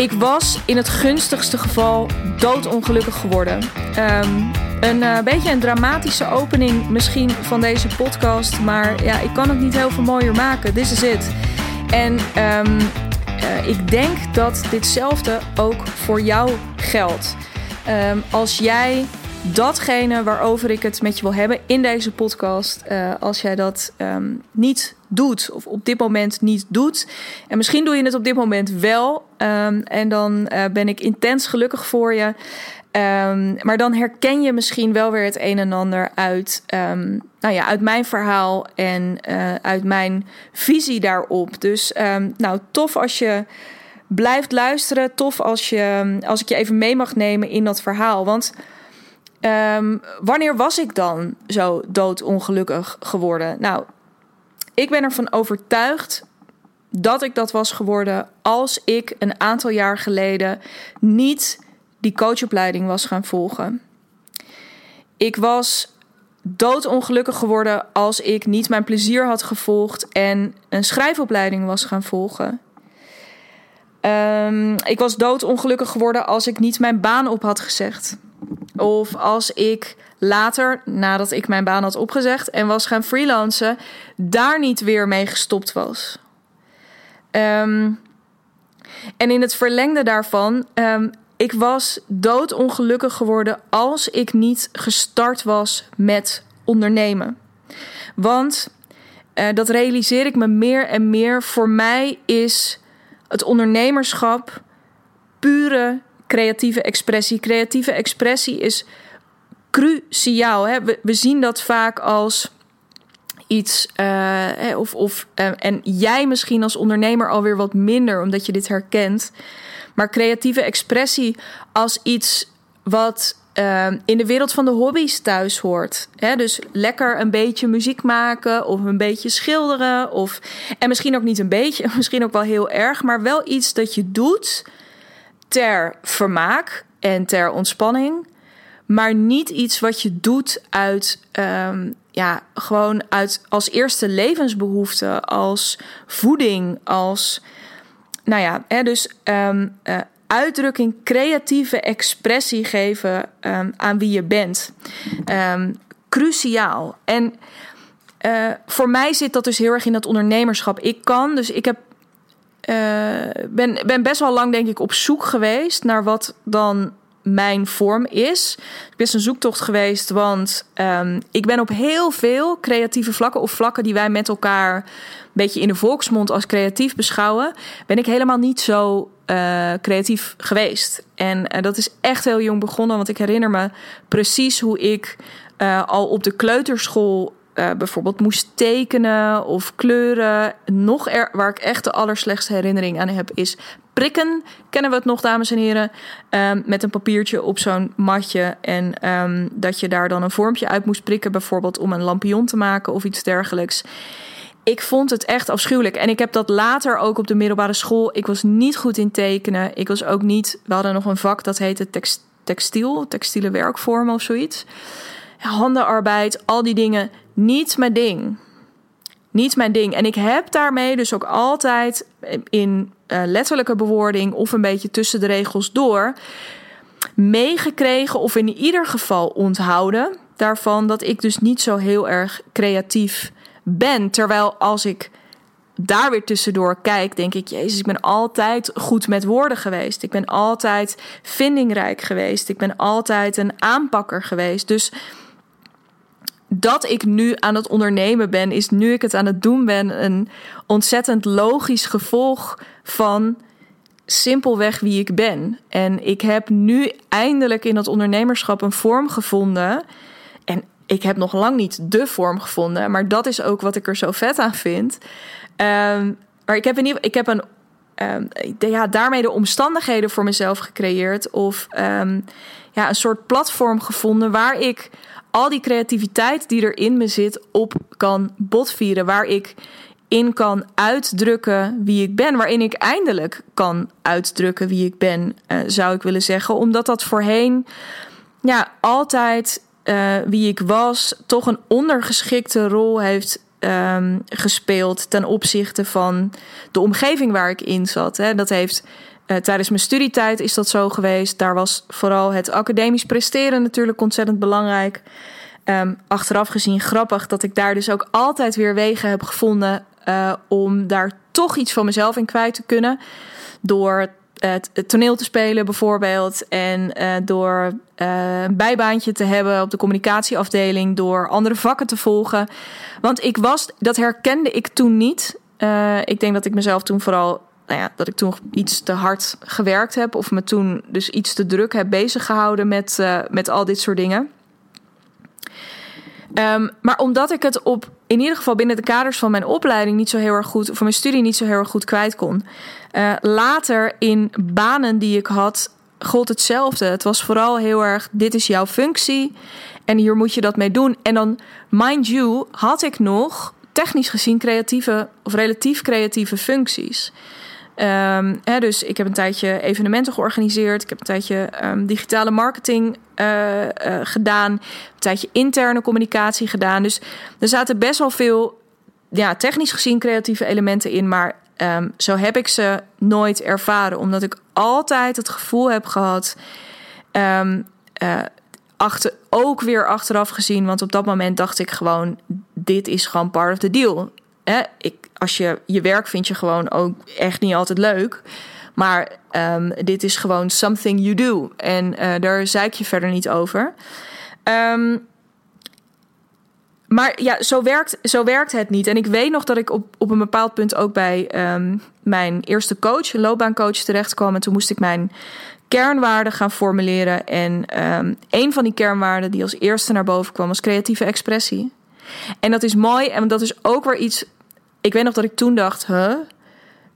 Ik was in het gunstigste geval doodongelukkig geworden. Ehm, een uh, beetje een dramatische opening misschien van deze podcast. Maar ja, ik kan het niet heel veel mooier maken. This is it. En um, uh, ik denk dat ditzelfde ook voor jou geldt. Um, als jij datgene waarover ik het met je wil hebben in deze podcast, uh, als jij dat niet doet of op dit moment niet doet, en misschien doe je het op dit moment wel, um, en dan uh, ben ik intens gelukkig voor je. Um, maar dan herken je misschien wel weer het een en ander uit, um, nou ja, uit mijn verhaal en uh, uit mijn visie daarop. Dus nou, tof als je blijft luisteren. Tof als, je, als ik je even mee mag nemen in dat verhaal. Want wanneer was ik dan zo doodongelukkig geworden? Nou, ik ben ervan overtuigd dat ik dat was geworden als ik een aantal jaar geleden niet die coachopleiding was gaan volgen. Ik was doodongelukkig geworden als ik niet mijn plezier had gevolgd en een schrijfopleiding was gaan volgen. Um, ik was doodongelukkig geworden als ik niet mijn baan op had gezegd. Of als ik later, nadat ik mijn baan had opgezegd en was gaan freelancen, daar niet weer mee gestopt was. Um, en in het verlengde daarvan um, ik was doodongelukkig geworden als ik niet gestart was met ondernemen. Want uh, dat realiseer ik me meer en meer. Voor mij is het ondernemerschap pure creatieve expressie. Creatieve expressie is cruciaal. We zien dat vaak als iets. Uh, of, of, uh, en jij misschien als ondernemer alweer wat minder, omdat je dit herkent. Maar creatieve expressie als iets wat uh, in de wereld van de hobby's thuis hoort. Hè? Dus lekker een beetje muziek maken of een beetje schilderen. Of, en misschien ook niet een beetje, misschien ook wel heel erg. Maar wel iets dat je doet ter vermaak en ter ontspanning. Maar niet iets wat je doet uit, um, ja, gewoon uit als eerste levensbehoefte, als voeding, als nou ja, hè, dus um, uh, uitdrukking, creatieve expressie geven um, aan wie je bent. Um, cruciaal. En uh, voor mij zit dat dus heel erg in dat ondernemerschap. Ik kan, dus ik heb. Uh, ben, ben best wel lang, denk ik, op zoek geweest naar wat dan mijn vorm is. Het is een zoektocht geweest, want um, ik ben op heel veel creatieve vlakken of vlakken die wij met elkaar een beetje in de volksmond als creatief beschouwen, ben ik helemaal niet zo uh, creatief geweest. En uh, dat is echt heel jong begonnen, want ik herinner me precies hoe ik uh, al op de kleuterschool uh, bijvoorbeeld moest tekenen of kleuren. Nog er, waar ik echt de allerslechtste herinnering aan heb, is prikken. Kennen we het nog, dames en heren? Um, met een papiertje op zo'n matje. En um, dat je daar dan een vormpje uit moest prikken, bijvoorbeeld om een lampion te maken of iets dergelijks. Ik vond het echt afschuwelijk. En ik heb dat later ook op de middelbare school. Ik was niet goed in tekenen. Ik was ook niet. We hadden nog een vak dat heette text, textiel, textiele werkvormen of zoiets. Handenarbeid, al die dingen niet mijn ding. Niet mijn ding. En ik heb daarmee dus ook altijd in uh, letterlijke bewoording of een beetje tussen de regels door meegekregen of in ieder geval onthouden daarvan dat ik dus niet zo heel erg creatief ben. Terwijl als ik daar weer tussendoor kijk, denk ik, Jezus, ik ben altijd goed met woorden geweest. Ik ben altijd vindingrijk geweest. Ik ben altijd een aanpakker geweest. Dus dat ik nu aan het ondernemen ben, is nu ik het aan het doen ben, een ontzettend logisch gevolg van simpelweg wie ik ben. En ik heb nu eindelijk in dat ondernemerschap een vorm gevonden. En ik heb nog lang niet de vorm gevonden, maar dat is ook wat ik er zo vet aan vind. Um, maar ik heb, in ieder, ik heb een, um, ja, daarmee de omstandigheden voor mezelf gecreëerd. Of um, ja, een soort platform gevonden waar ik al die creativiteit die er in me zit op kan botvieren. Waar ik in kan uitdrukken wie ik ben. Waarin ik eindelijk kan uitdrukken wie ik ben, uh, zou ik willen zeggen. Omdat dat voorheen ja, altijd uh, wie ik was, toch een ondergeschikte rol heeft um, gespeeld ten opzichte van de omgeving waar ik in zat. Hè. Dat heeft tijdens mijn studietijd is dat zo geweest. Daar was vooral het academisch presteren natuurlijk ontzettend belangrijk. Um, achteraf gezien grappig dat ik daar dus ook altijd weer wegen heb gevonden uh, om daar toch iets van mezelf in kwijt te kunnen. Door het, toneel te spelen bijvoorbeeld. En uh, door een bijbaantje te hebben op de communicatieafdeling. Door andere vakken te volgen. Want ik was, dat herkende ik toen niet. ik denk dat ik mezelf toen vooral nou ja, dat ik toen iets te hard gewerkt heb. Of me toen dus iets te druk heb bezig gehouden met, uh, met al dit soort dingen. Um, maar omdat ik het op, in ieder geval binnen de kaders van mijn opleiding niet zo heel erg goed, van mijn studie niet zo heel erg goed kwijt kon. Uh, later in banen die ik had, gold hetzelfde. Het was vooral heel erg: dit is jouw functie en hier moet je dat mee doen. En dan, mind you, had ik nog technisch gezien creatieve of relatief creatieve functies. Hè, dus ik heb een tijdje evenementen georganiseerd. Ik heb een tijdje um, digitale marketing uh, uh, gedaan. Een tijdje interne communicatie gedaan. Dus er zaten best wel veel, ja, technisch gezien creatieve elementen in. Maar um, zo heb ik ze nooit ervaren. Omdat ik altijd het gevoel heb gehad. Uh, achter, ook weer achteraf gezien. Want op dat moment dacht ik gewoon: dit is gewoon part of the deal. Hè, ik, als je je werk vind je gewoon ook echt niet altijd leuk. Maar um, dit is gewoon something you do. En uh, daar zeik je verder niet over. Um, maar ja, zo werkt, zo werkt het niet. En ik weet nog dat ik op, op een bepaald punt ook bij um, mijn eerste coach, loopbaancoach, terecht kwam. En toen moest ik mijn kernwaarden gaan formuleren. En een van die kernwaarden die als eerste naar boven kwam was creatieve expressie. En dat is mooi en dat is ook weer iets. Ik weet nog dat ik toen dacht, huh?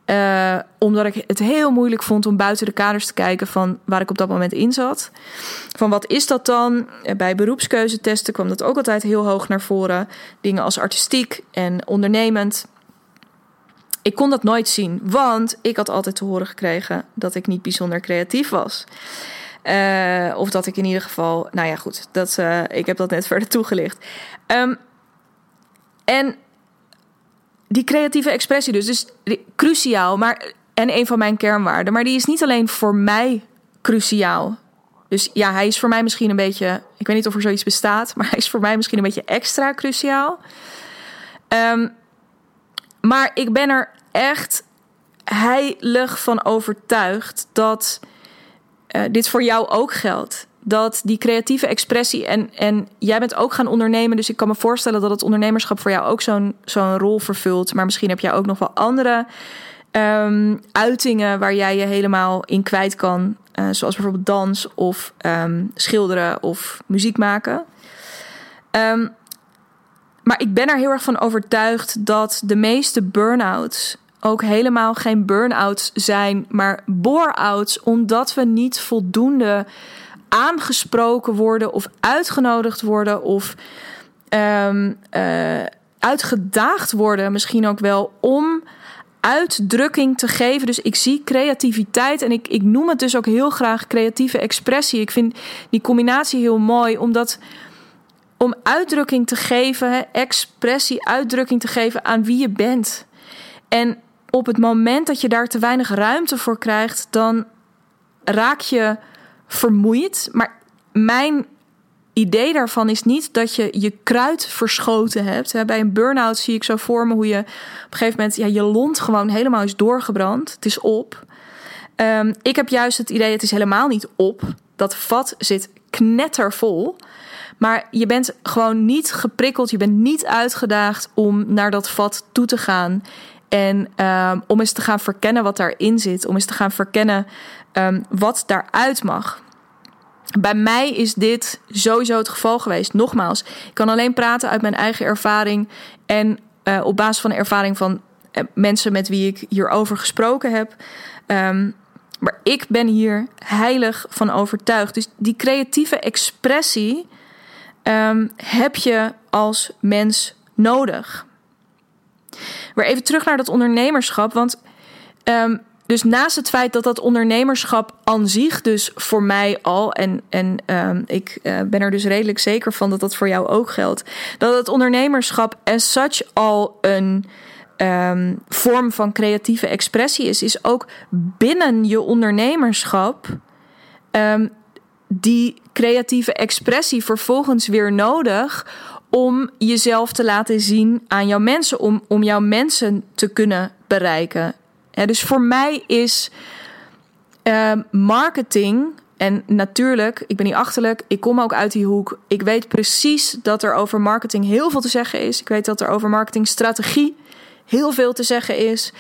Uh, omdat ik het heel moeilijk vond om buiten de kaders te kijken van waar ik op dat moment in zat. Van wat is dat dan? Eh, bij beroepskeuzetesten kwam dat ook altijd heel hoog naar voren. Dingen als artistiek en ondernemend. Ik kon dat nooit zien, want ik had altijd te horen gekregen dat ik niet bijzonder creatief was. Uh, of dat ik in ieder geval, nou ja, goed, dat, ik heb dat net verder toegelicht. Um, en die creatieve expressie dus, dus cruciaal, maar en een van mijn kernwaarden, maar die is niet alleen voor mij cruciaal. Dus ja, hij is voor mij misschien een beetje, ik weet niet of er zoiets bestaat, maar hij is voor mij misschien een beetje extra cruciaal. Um, maar ik ben er echt heilig van overtuigd dat uh, dit voor jou ook geldt dat die creatieve expressie en, en jij bent ook gaan ondernemen. Dus ik kan me voorstellen dat het ondernemerschap voor jou ook zo'n zo'n rol vervult. Maar misschien heb jij ook nog wel andere um, uitingen waar jij je helemaal in kwijt kan. Uh, zoals bijvoorbeeld dans of um, schilderen of muziek maken. Um, maar ik ben er heel erg van overtuigd dat de meeste burn-outs ook helemaal geen burn-outs zijn, maar bore-outs, omdat we niet voldoende aangesproken worden of uitgenodigd worden of um, uh, uitgedaagd worden, misschien ook wel om uitdrukking te geven. Dus ik zie creativiteit en ik, ik noem het dus ook heel graag creatieve expressie. Ik vind die combinatie heel mooi, omdat om uitdrukking te geven, expressie, uitdrukking te geven aan wie je bent. En op het moment dat je daar te weinig ruimte voor krijgt, dan raak je vermoeid. Maar mijn idee daarvan is niet dat je je kruid verschoten hebt. Bij een burn-out zie ik zo voor me hoe je op een gegeven moment ja, je lont gewoon helemaal is doorgebrand. Het is op. Um, ik heb juist het idee, het is helemaal niet op. Dat vat zit knettervol. Maar je bent gewoon niet geprikkeld, je bent niet uitgedaagd om naar dat vat toe te gaan. En um, om eens te gaan verkennen wat daarin zit. Om eens te gaan verkennen um, wat daaruit mag. Bij mij is dit sowieso het geval geweest. Nogmaals, ik kan alleen praten uit mijn eigen ervaring en uh, op basis van de ervaring van uh, mensen met wie ik hierover gesproken heb. Um, maar ik ben hier heilig van overtuigd. Dus die creatieve expressie heb je als mens nodig. Maar even terug naar dat ondernemerschap. Want um, dus naast het feit dat dat ondernemerschap aan zich dus voor mij al, en, en um, ik uh, ben er dus redelijk zeker van dat dat voor jou ook geldt, dat het ondernemerschap as such al een, ehm, vorm van creatieve expressie is, is ook binnen je ondernemerschap ehm, die creatieve expressie vervolgens weer nodig om jezelf te laten zien aan jouw mensen, om, om jouw mensen te kunnen bereiken. dus voor mij is ehm, marketing en natuurlijk, ik ben niet achterlijk. Ik kom ook uit die hoek. Ik weet precies dat er over marketing heel veel te zeggen is. Ik weet dat er over marketingstrategie heel veel te zeggen is.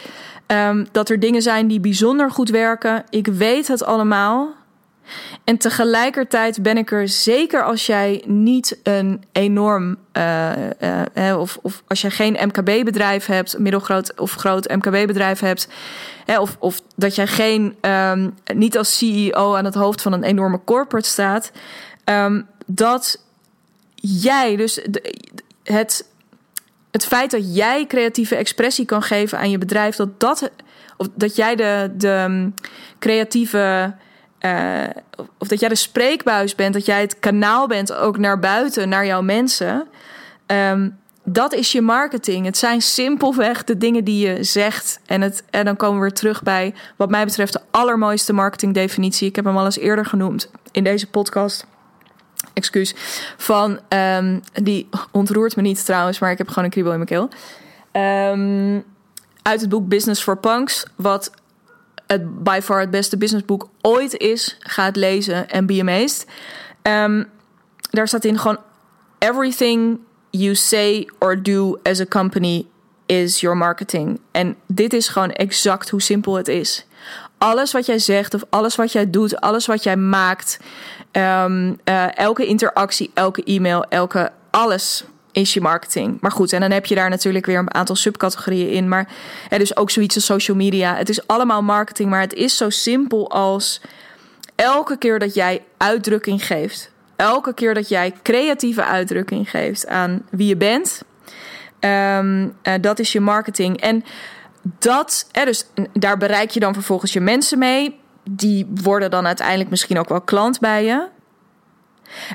Um, dat er dingen zijn die bijzonder goed werken. Ik weet het allemaal. En tegelijkertijd ben ik er zeker als jij niet een enorm, uh, uh, of, of als jij geen MKB-bedrijf hebt, middelgroot of groot MKB-bedrijf hebt, of, of dat jij geen, um, niet als CEO aan het hoofd van een enorme corporate staat, um, dat jij, dus het, het feit dat jij creatieve expressie kan geven aan je bedrijf, dat dat, of dat jij de, de creatieve uh, of dat jij de spreekbuis bent, dat jij het kanaal bent ook naar buiten, naar jouw mensen. Um, dat is je marketing. Het zijn simpelweg de dingen die je zegt. En, het, en dan komen we weer terug bij, wat mij betreft, de allermooiste marketingdefinitie. Ik heb hem al eens eerder genoemd in deze podcast. Excuus. Van, um, die ontroert me niet trouwens, maar ik heb gewoon een kriebel in mijn keel. Um, uit het boek Business for Punks, wat het by far het beste businessboek ooit is. Ga het lezen en be amazed. Um, daar staat in gewoon... Everything you say or do as a company is your marketing. En dit is gewoon exact hoe simpel het is. Alles wat jij zegt of alles wat jij doet, alles wat jij maakt... Um, uh, elke interactie, elke e-mail, elke alles is je marketing. Maar goed, en dan heb je daar natuurlijk weer een aantal subcategorieën in. Maar er is ook zoiets als social media. Het is allemaal marketing, maar het is zo simpel als elke keer dat jij uitdrukking geeft. Elke keer dat jij creatieve uitdrukking geeft aan wie je bent. Um, uh, dat is je marketing. En dat, er dus daar bereik je dan vervolgens je mensen mee. Die worden dan uiteindelijk misschien ook wel klant bij je.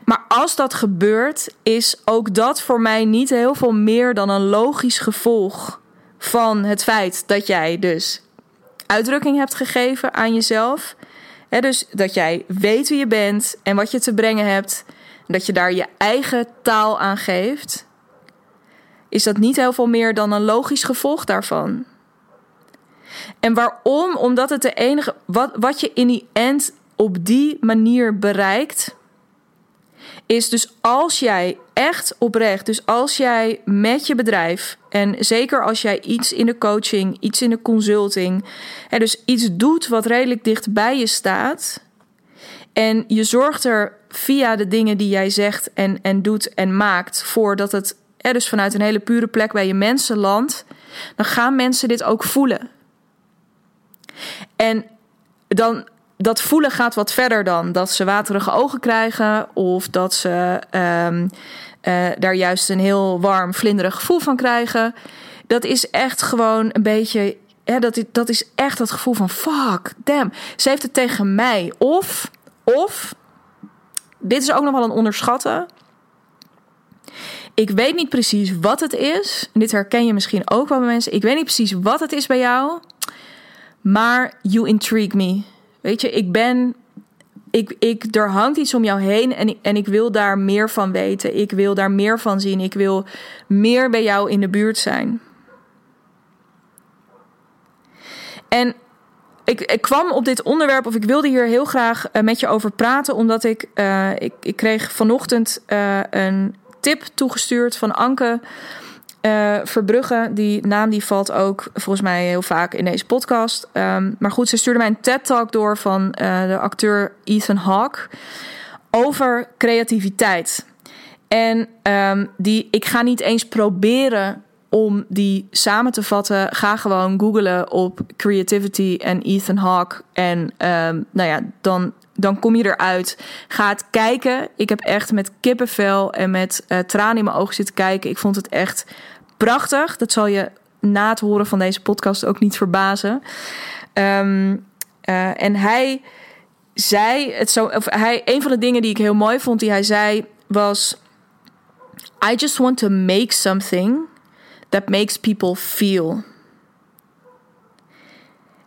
Maar als dat gebeurt, is ook dat voor mij niet heel veel meer dan een logisch gevolg van het feit dat jij dus uitdrukking hebt gegeven aan jezelf. dus dat jij weet wie je bent en wat je te brengen hebt. Dat je daar je eigen taal aan geeft. Is dat niet heel veel meer dan een logisch gevolg daarvan? En waarom? Omdat het de enige. Wat, wat je in die end op die manier bereikt is dus als jij echt oprecht, dus als jij met je bedrijf en zeker als jij iets in de coaching, iets in de consulting, en dus iets doet wat redelijk dicht bij je staat en je zorgt er via de dingen die jij zegt en, en doet en maakt voor dat het er dus vanuit een hele pure plek bij je mensen landt, dan gaan mensen dit ook voelen. En dan dat voelen gaat wat verder dan dat ze waterige ogen krijgen of dat ze um, uh, daar juist een heel warm, vlinderig gevoel van krijgen. Dat is echt gewoon een beetje. Dat, dat is echt dat gevoel van fuck, damn. Ze heeft het tegen mij. Of, of, dit is ook nog wel een onderschatten. Ik weet niet precies wat het is. Dit herken je misschien ook wel bij mensen. Ik weet niet precies wat het is bij jou. Maar you intrigue me. Weet je, ik ben. Ik, ik, er hangt iets om jou heen en, en ik wil daar meer van weten. Ik wil daar meer van zien. Ik wil meer bij jou in de buurt zijn. En ik, ik, kwam op dit onderwerp, of ik wilde hier heel graag uh, met je over praten, omdat ik, uh, ik, ik kreeg vanochtend uh, een tip toegestuurd van Anke. Uh, Verbrugge, die naam die valt ook volgens mij heel vaak in deze podcast. Um, maar goed, ze stuurde mij een TED-talk door van uh, de acteur Ethan Hawke over creativiteit. En um, die, ik ga niet eens proberen om die samen te vatten. Ga gewoon googlen op creativity en Ethan Hawke. En um, nou ja, dan, dan kom je eruit. Ga het kijken. Ik heb echt met kippenvel en met uh, tranen in mijn ogen zitten kijken. Ik vond het echt prachtig. Dat zal je na het horen van deze podcast ook niet verbazen. Um, uh, en hij zei het zo. Of hij, een van de dingen die ik heel mooi vond, die hij zei, was: I just want to make something that makes people feel.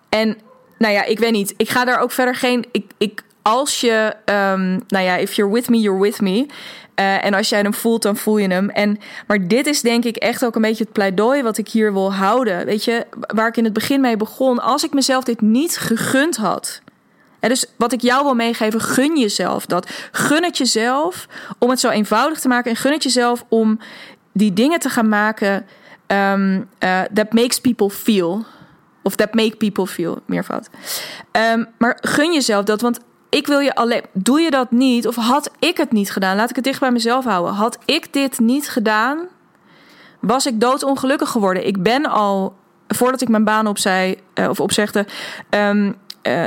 En nou ja, ik weet niet. Ik ga daar ook verder geen. Ik, ik, als je, um, nou ja, if you're with me, you're with me. Uh, en als jij hem voelt, dan voel je hem. En, maar dit is denk ik echt ook een beetje het pleidooi wat ik hier wil houden. Weet je, waar ik in het begin mee begon. Als ik mezelf dit niet gegund had. En dus wat ik jou wil meegeven, gun jezelf dat. Gun het jezelf om het zo eenvoudig te maken. En gun het jezelf om die dingen te gaan maken um, that makes people feel. Of that make people feel, meervoud. Um, maar gun jezelf dat, want ik wil je alleen. Doe je dat niet? Of had ik het niet gedaan? Laat ik het dicht bij mezelf houden. Had ik dit niet gedaan, was ik doodongelukkig geworden. Ik ben al, voordat ik mijn baan opzij, uh, of opzegde, um, uh,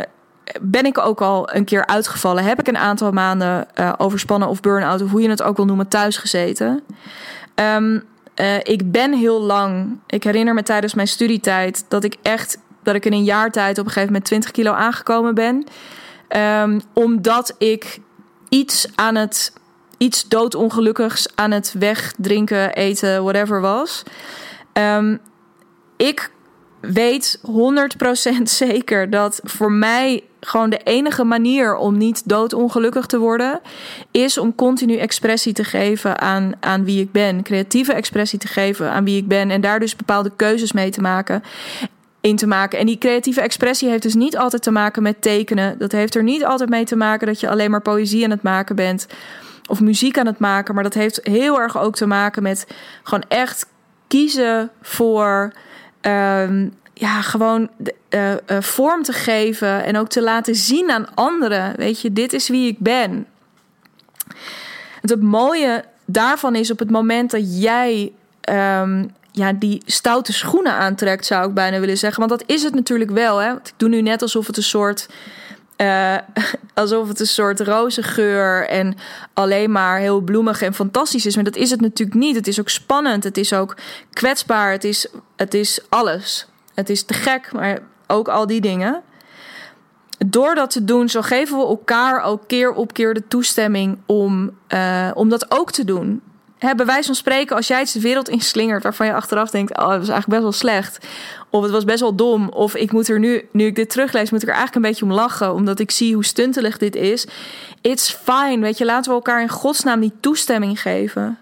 ben ik ook al een keer uitgevallen. Heb ik een aantal maanden uh, overspannen of burn-out, of hoe je het ook wil noemen, thuis gezeten. Uh, ik ben heel lang. Ik herinner me tijdens mijn studietijd dat ik echt dat ik in een jaar tijd op een gegeven moment 20 kilo aangekomen ben. Um, omdat ik iets aan het iets doodongelukkigs aan het wegdrinken, eten, whatever was. Um, ik weet 100% zeker dat voor mij gewoon de enige manier om niet doodongelukkig te worden, is om continu expressie te geven aan, aan wie ik ben. Creatieve expressie te geven aan wie ik ben. En daar dus bepaalde keuzes mee te maken. In te maken. En die creatieve expressie heeft dus niet altijd te maken met tekenen. Dat heeft er niet altijd mee te maken dat je alleen maar poëzie aan het maken bent. Of muziek aan het maken. Maar dat heeft heel erg ook te maken met gewoon echt kiezen voor. Um, ja, gewoon uh, uh, vorm te geven en ook te laten zien aan anderen. Weet je, dit is wie ik ben. Het mooie daarvan is op het moment dat jij um, ja, die stoute schoenen aantrekt, zou ik bijna willen zeggen. Want dat is het natuurlijk wel. Hè? Want ik doe nu net alsof het een soort. Uh, alsof het een soort roze geur en alleen maar heel bloemig en fantastisch is. Maar dat is het natuurlijk niet. Het is ook spannend. Het is ook kwetsbaar. Het is, het is alles. Het is te gek, maar ook al die dingen. Door dat te doen, zo geven we elkaar ook keer op keer de toestemming om, uh, om dat ook te doen. Bij wijze van spreken, als jij iets de wereld inslingert waarvan je achteraf denkt: Oh, dat was eigenlijk best wel slecht. Of het was best wel dom. Of ik moet er nu, nu ik dit teruglees, moet ik er eigenlijk een beetje om lachen. Omdat ik zie hoe stuntelig dit is. It's fine. Weet je, laten we elkaar in godsnaam die toestemming geven.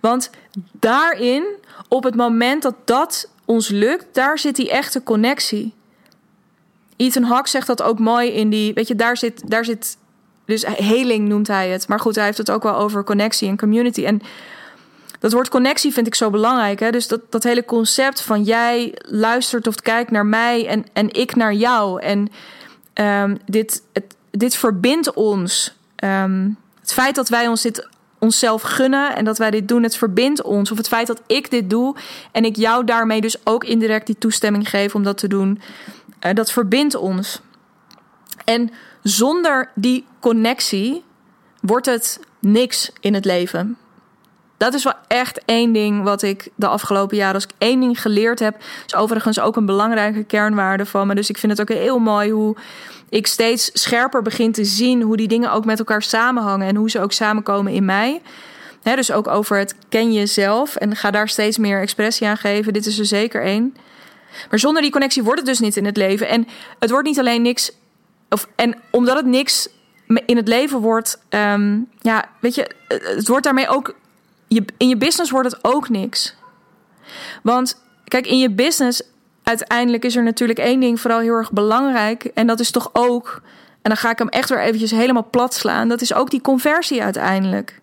Want daarin, op het moment dat dat ons lukt, daar zit die echte connectie. Ethan Hawke zegt dat ook mooi in die, weet je, daar zit, daar zit, dus heling noemt hij het. Maar goed, hij heeft het ook wel over connectie en community. En dat woord connectie vind ik zo belangrijk. Hè? Dus dat, dat hele concept van jij luistert of kijkt naar mij en, en ik naar jou. En um, dit, dit verbindt ons. Um, het feit dat wij ons dit onszelf gunnen en dat wij dit doen, het verbindt ons. Of het feit dat ik dit doe en ik jou daarmee dus ook indirect die toestemming geef om dat te doen, uh, dat verbindt ons. En zonder die connectie wordt het niks in het leven. Dat is wel echt één ding wat ik de afgelopen jaren, als ik één ding geleerd heb, is overigens ook een belangrijke kernwaarde van me. Dus ik vind het ook heel mooi hoe ik steeds scherper begin te zien hoe die dingen ook met elkaar samenhangen en hoe ze ook samenkomen in mij. dus ook over het ken jezelf en ga daar steeds meer expressie aan geven. Dit is er zeker één. Maar zonder die connectie wordt het dus niet in het leven. En het wordt niet alleen niks. En omdat het niks in het leven wordt, um, ja, weet je, het wordt daarmee ook. In je business wordt het ook niks. Want kijk, in je business uiteindelijk is er natuurlijk één ding vooral heel erg belangrijk. En dat is toch ook, en dan ga ik hem echt weer eventjes helemaal plat slaan. Dat is ook die conversie uiteindelijk.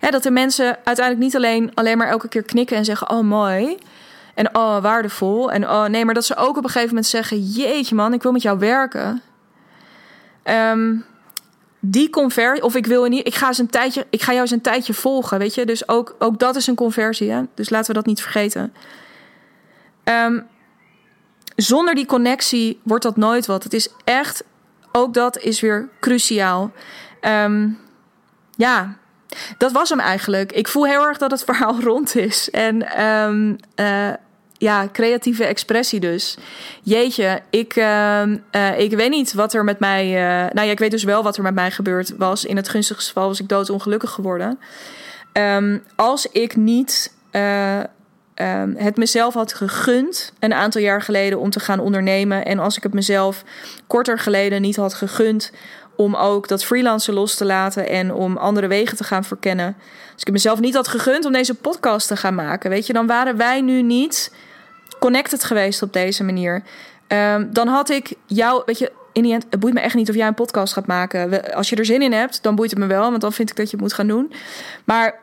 dat de mensen uiteindelijk niet alleen, alleen maar elke keer knikken en zeggen: Oh, mooi. En oh, waardevol. En oh, nee, maar dat ze ook op een gegeven moment zeggen: Jeetje, man, ik wil met jou werken. Um, die conversie, of ik wil niet, ik ga, eens een tijdje, ik ga jou eens een tijdje volgen, weet je. Dus ook, ook dat is een conversie, hè? Dus laten we dat niet vergeten. Um, zonder die connectie wordt dat nooit wat. Het is echt, ook dat is weer cruciaal. Um, ja, dat was hem eigenlijk. Ik voel heel erg dat het verhaal rond is. En um, ja, creatieve expressie dus. Jeetje, ik, uh, uh, ik weet niet wat er met mij... nou ja, ik weet dus wel wat er met mij gebeurd was. In het gunstigste geval was ik doodongelukkig geworden. Um, als ik niet ehm, het mezelf had gegund een aantal jaar geleden om te gaan ondernemen. En als ik het mezelf korter geleden niet had gegund om ook dat freelancen los te laten en om andere wegen te gaan verkennen. Als ik het mezelf niet had gegund om deze podcast te gaan maken, weet je, dan waren wij nu niet connected geweest op deze manier. Ehm, dan had ik jou, weet je, het boeit me echt niet of jij een podcast gaat maken. Als je er zin in hebt, dan boeit het me wel, want dan vind ik dat je het moet gaan doen. Maar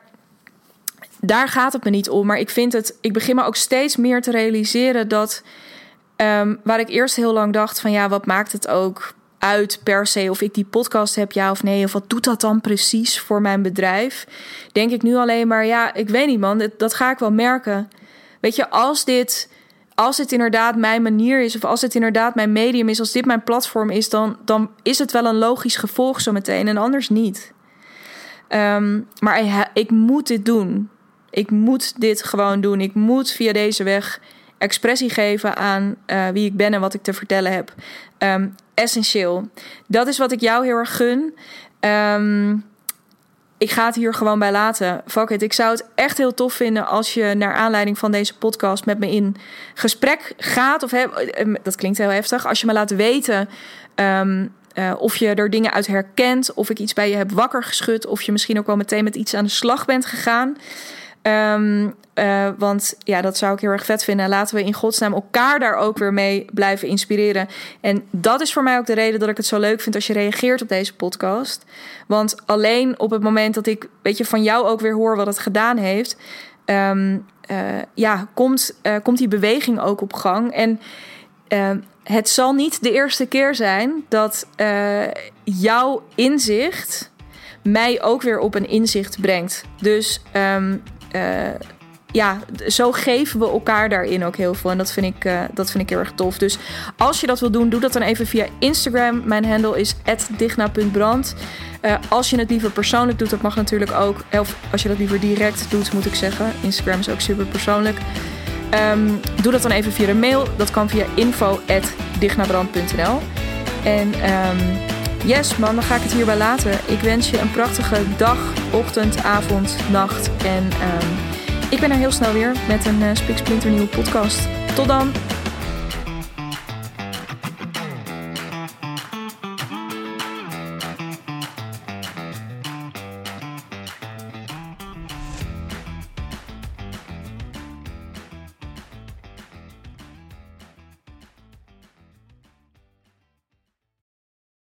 daar gaat het me niet om. Maar ik vind het, ik begin me ook steeds meer te realiseren dat. Um, waar ik eerst heel lang dacht van ja, wat maakt het ook uit per se of ik die podcast heb, ja of nee, of wat doet dat dan precies voor mijn bedrijf? Denk ik nu alleen maar, ja, ik weet niet man, dat ga ik wel merken. Weet je, als dit, als dit inderdaad mijn manier is, of als het inderdaad mijn medium is, als dit mijn platform is, dan, dan is het wel een logisch gevolg zo meteen en anders niet. Um, maar ik, moet dit doen. Ik moet dit gewoon doen. Ik moet via deze weg expressie geven aan uh, wie ik ben en wat ik te vertellen heb. Um, essentieel. Dat is wat ik jou heel erg gun. Um, ik ga het hier gewoon bij laten. Fuck it. Ik zou het echt heel tof vinden als je naar aanleiding van deze podcast met me in gesprek gaat. Of ehm, dat klinkt heel heftig. Als je me laat weten um, uh, of je er dingen uit herkent. Of ik iets bij je heb wakker geschud. Of je misschien ook wel meteen met iets aan de slag bent gegaan. Um, uh, want ja, dat zou ik heel erg vet vinden. Laten we in godsnaam elkaar daar ook weer mee blijven inspireren. En dat is voor mij ook de reden dat ik het zo leuk vind als je reageert op deze podcast. Want alleen op het moment dat ik, weet je, van jou ook weer hoor wat het gedaan heeft. Um, uh, ja, komt, uh, komt die beweging ook op gang. En het zal niet de eerste keer zijn dat jouw inzicht mij ook weer op een inzicht brengt. Dus uh, ja, zo geven we elkaar daarin ook heel veel. En dat vind, ik, uh, dat vind ik heel erg tof. Dus als je dat wil doen, doe dat dan even via Instagram. Mijn handle is digna.brand. Uh, als je het liever persoonlijk doet, dat mag natuurlijk ook. Of als je dat liever direct doet, moet ik zeggen. Instagram is ook super persoonlijk. Um, doe dat dan even via de mail. Dat kan via info.dignabrand.nl En um, yes man, dan ga ik het hierbij laten. Ik wens je een prachtige dag, ochtend, avond, nacht. En um, ik ben er heel snel weer met een uh, nieuwe podcast. Tot dan!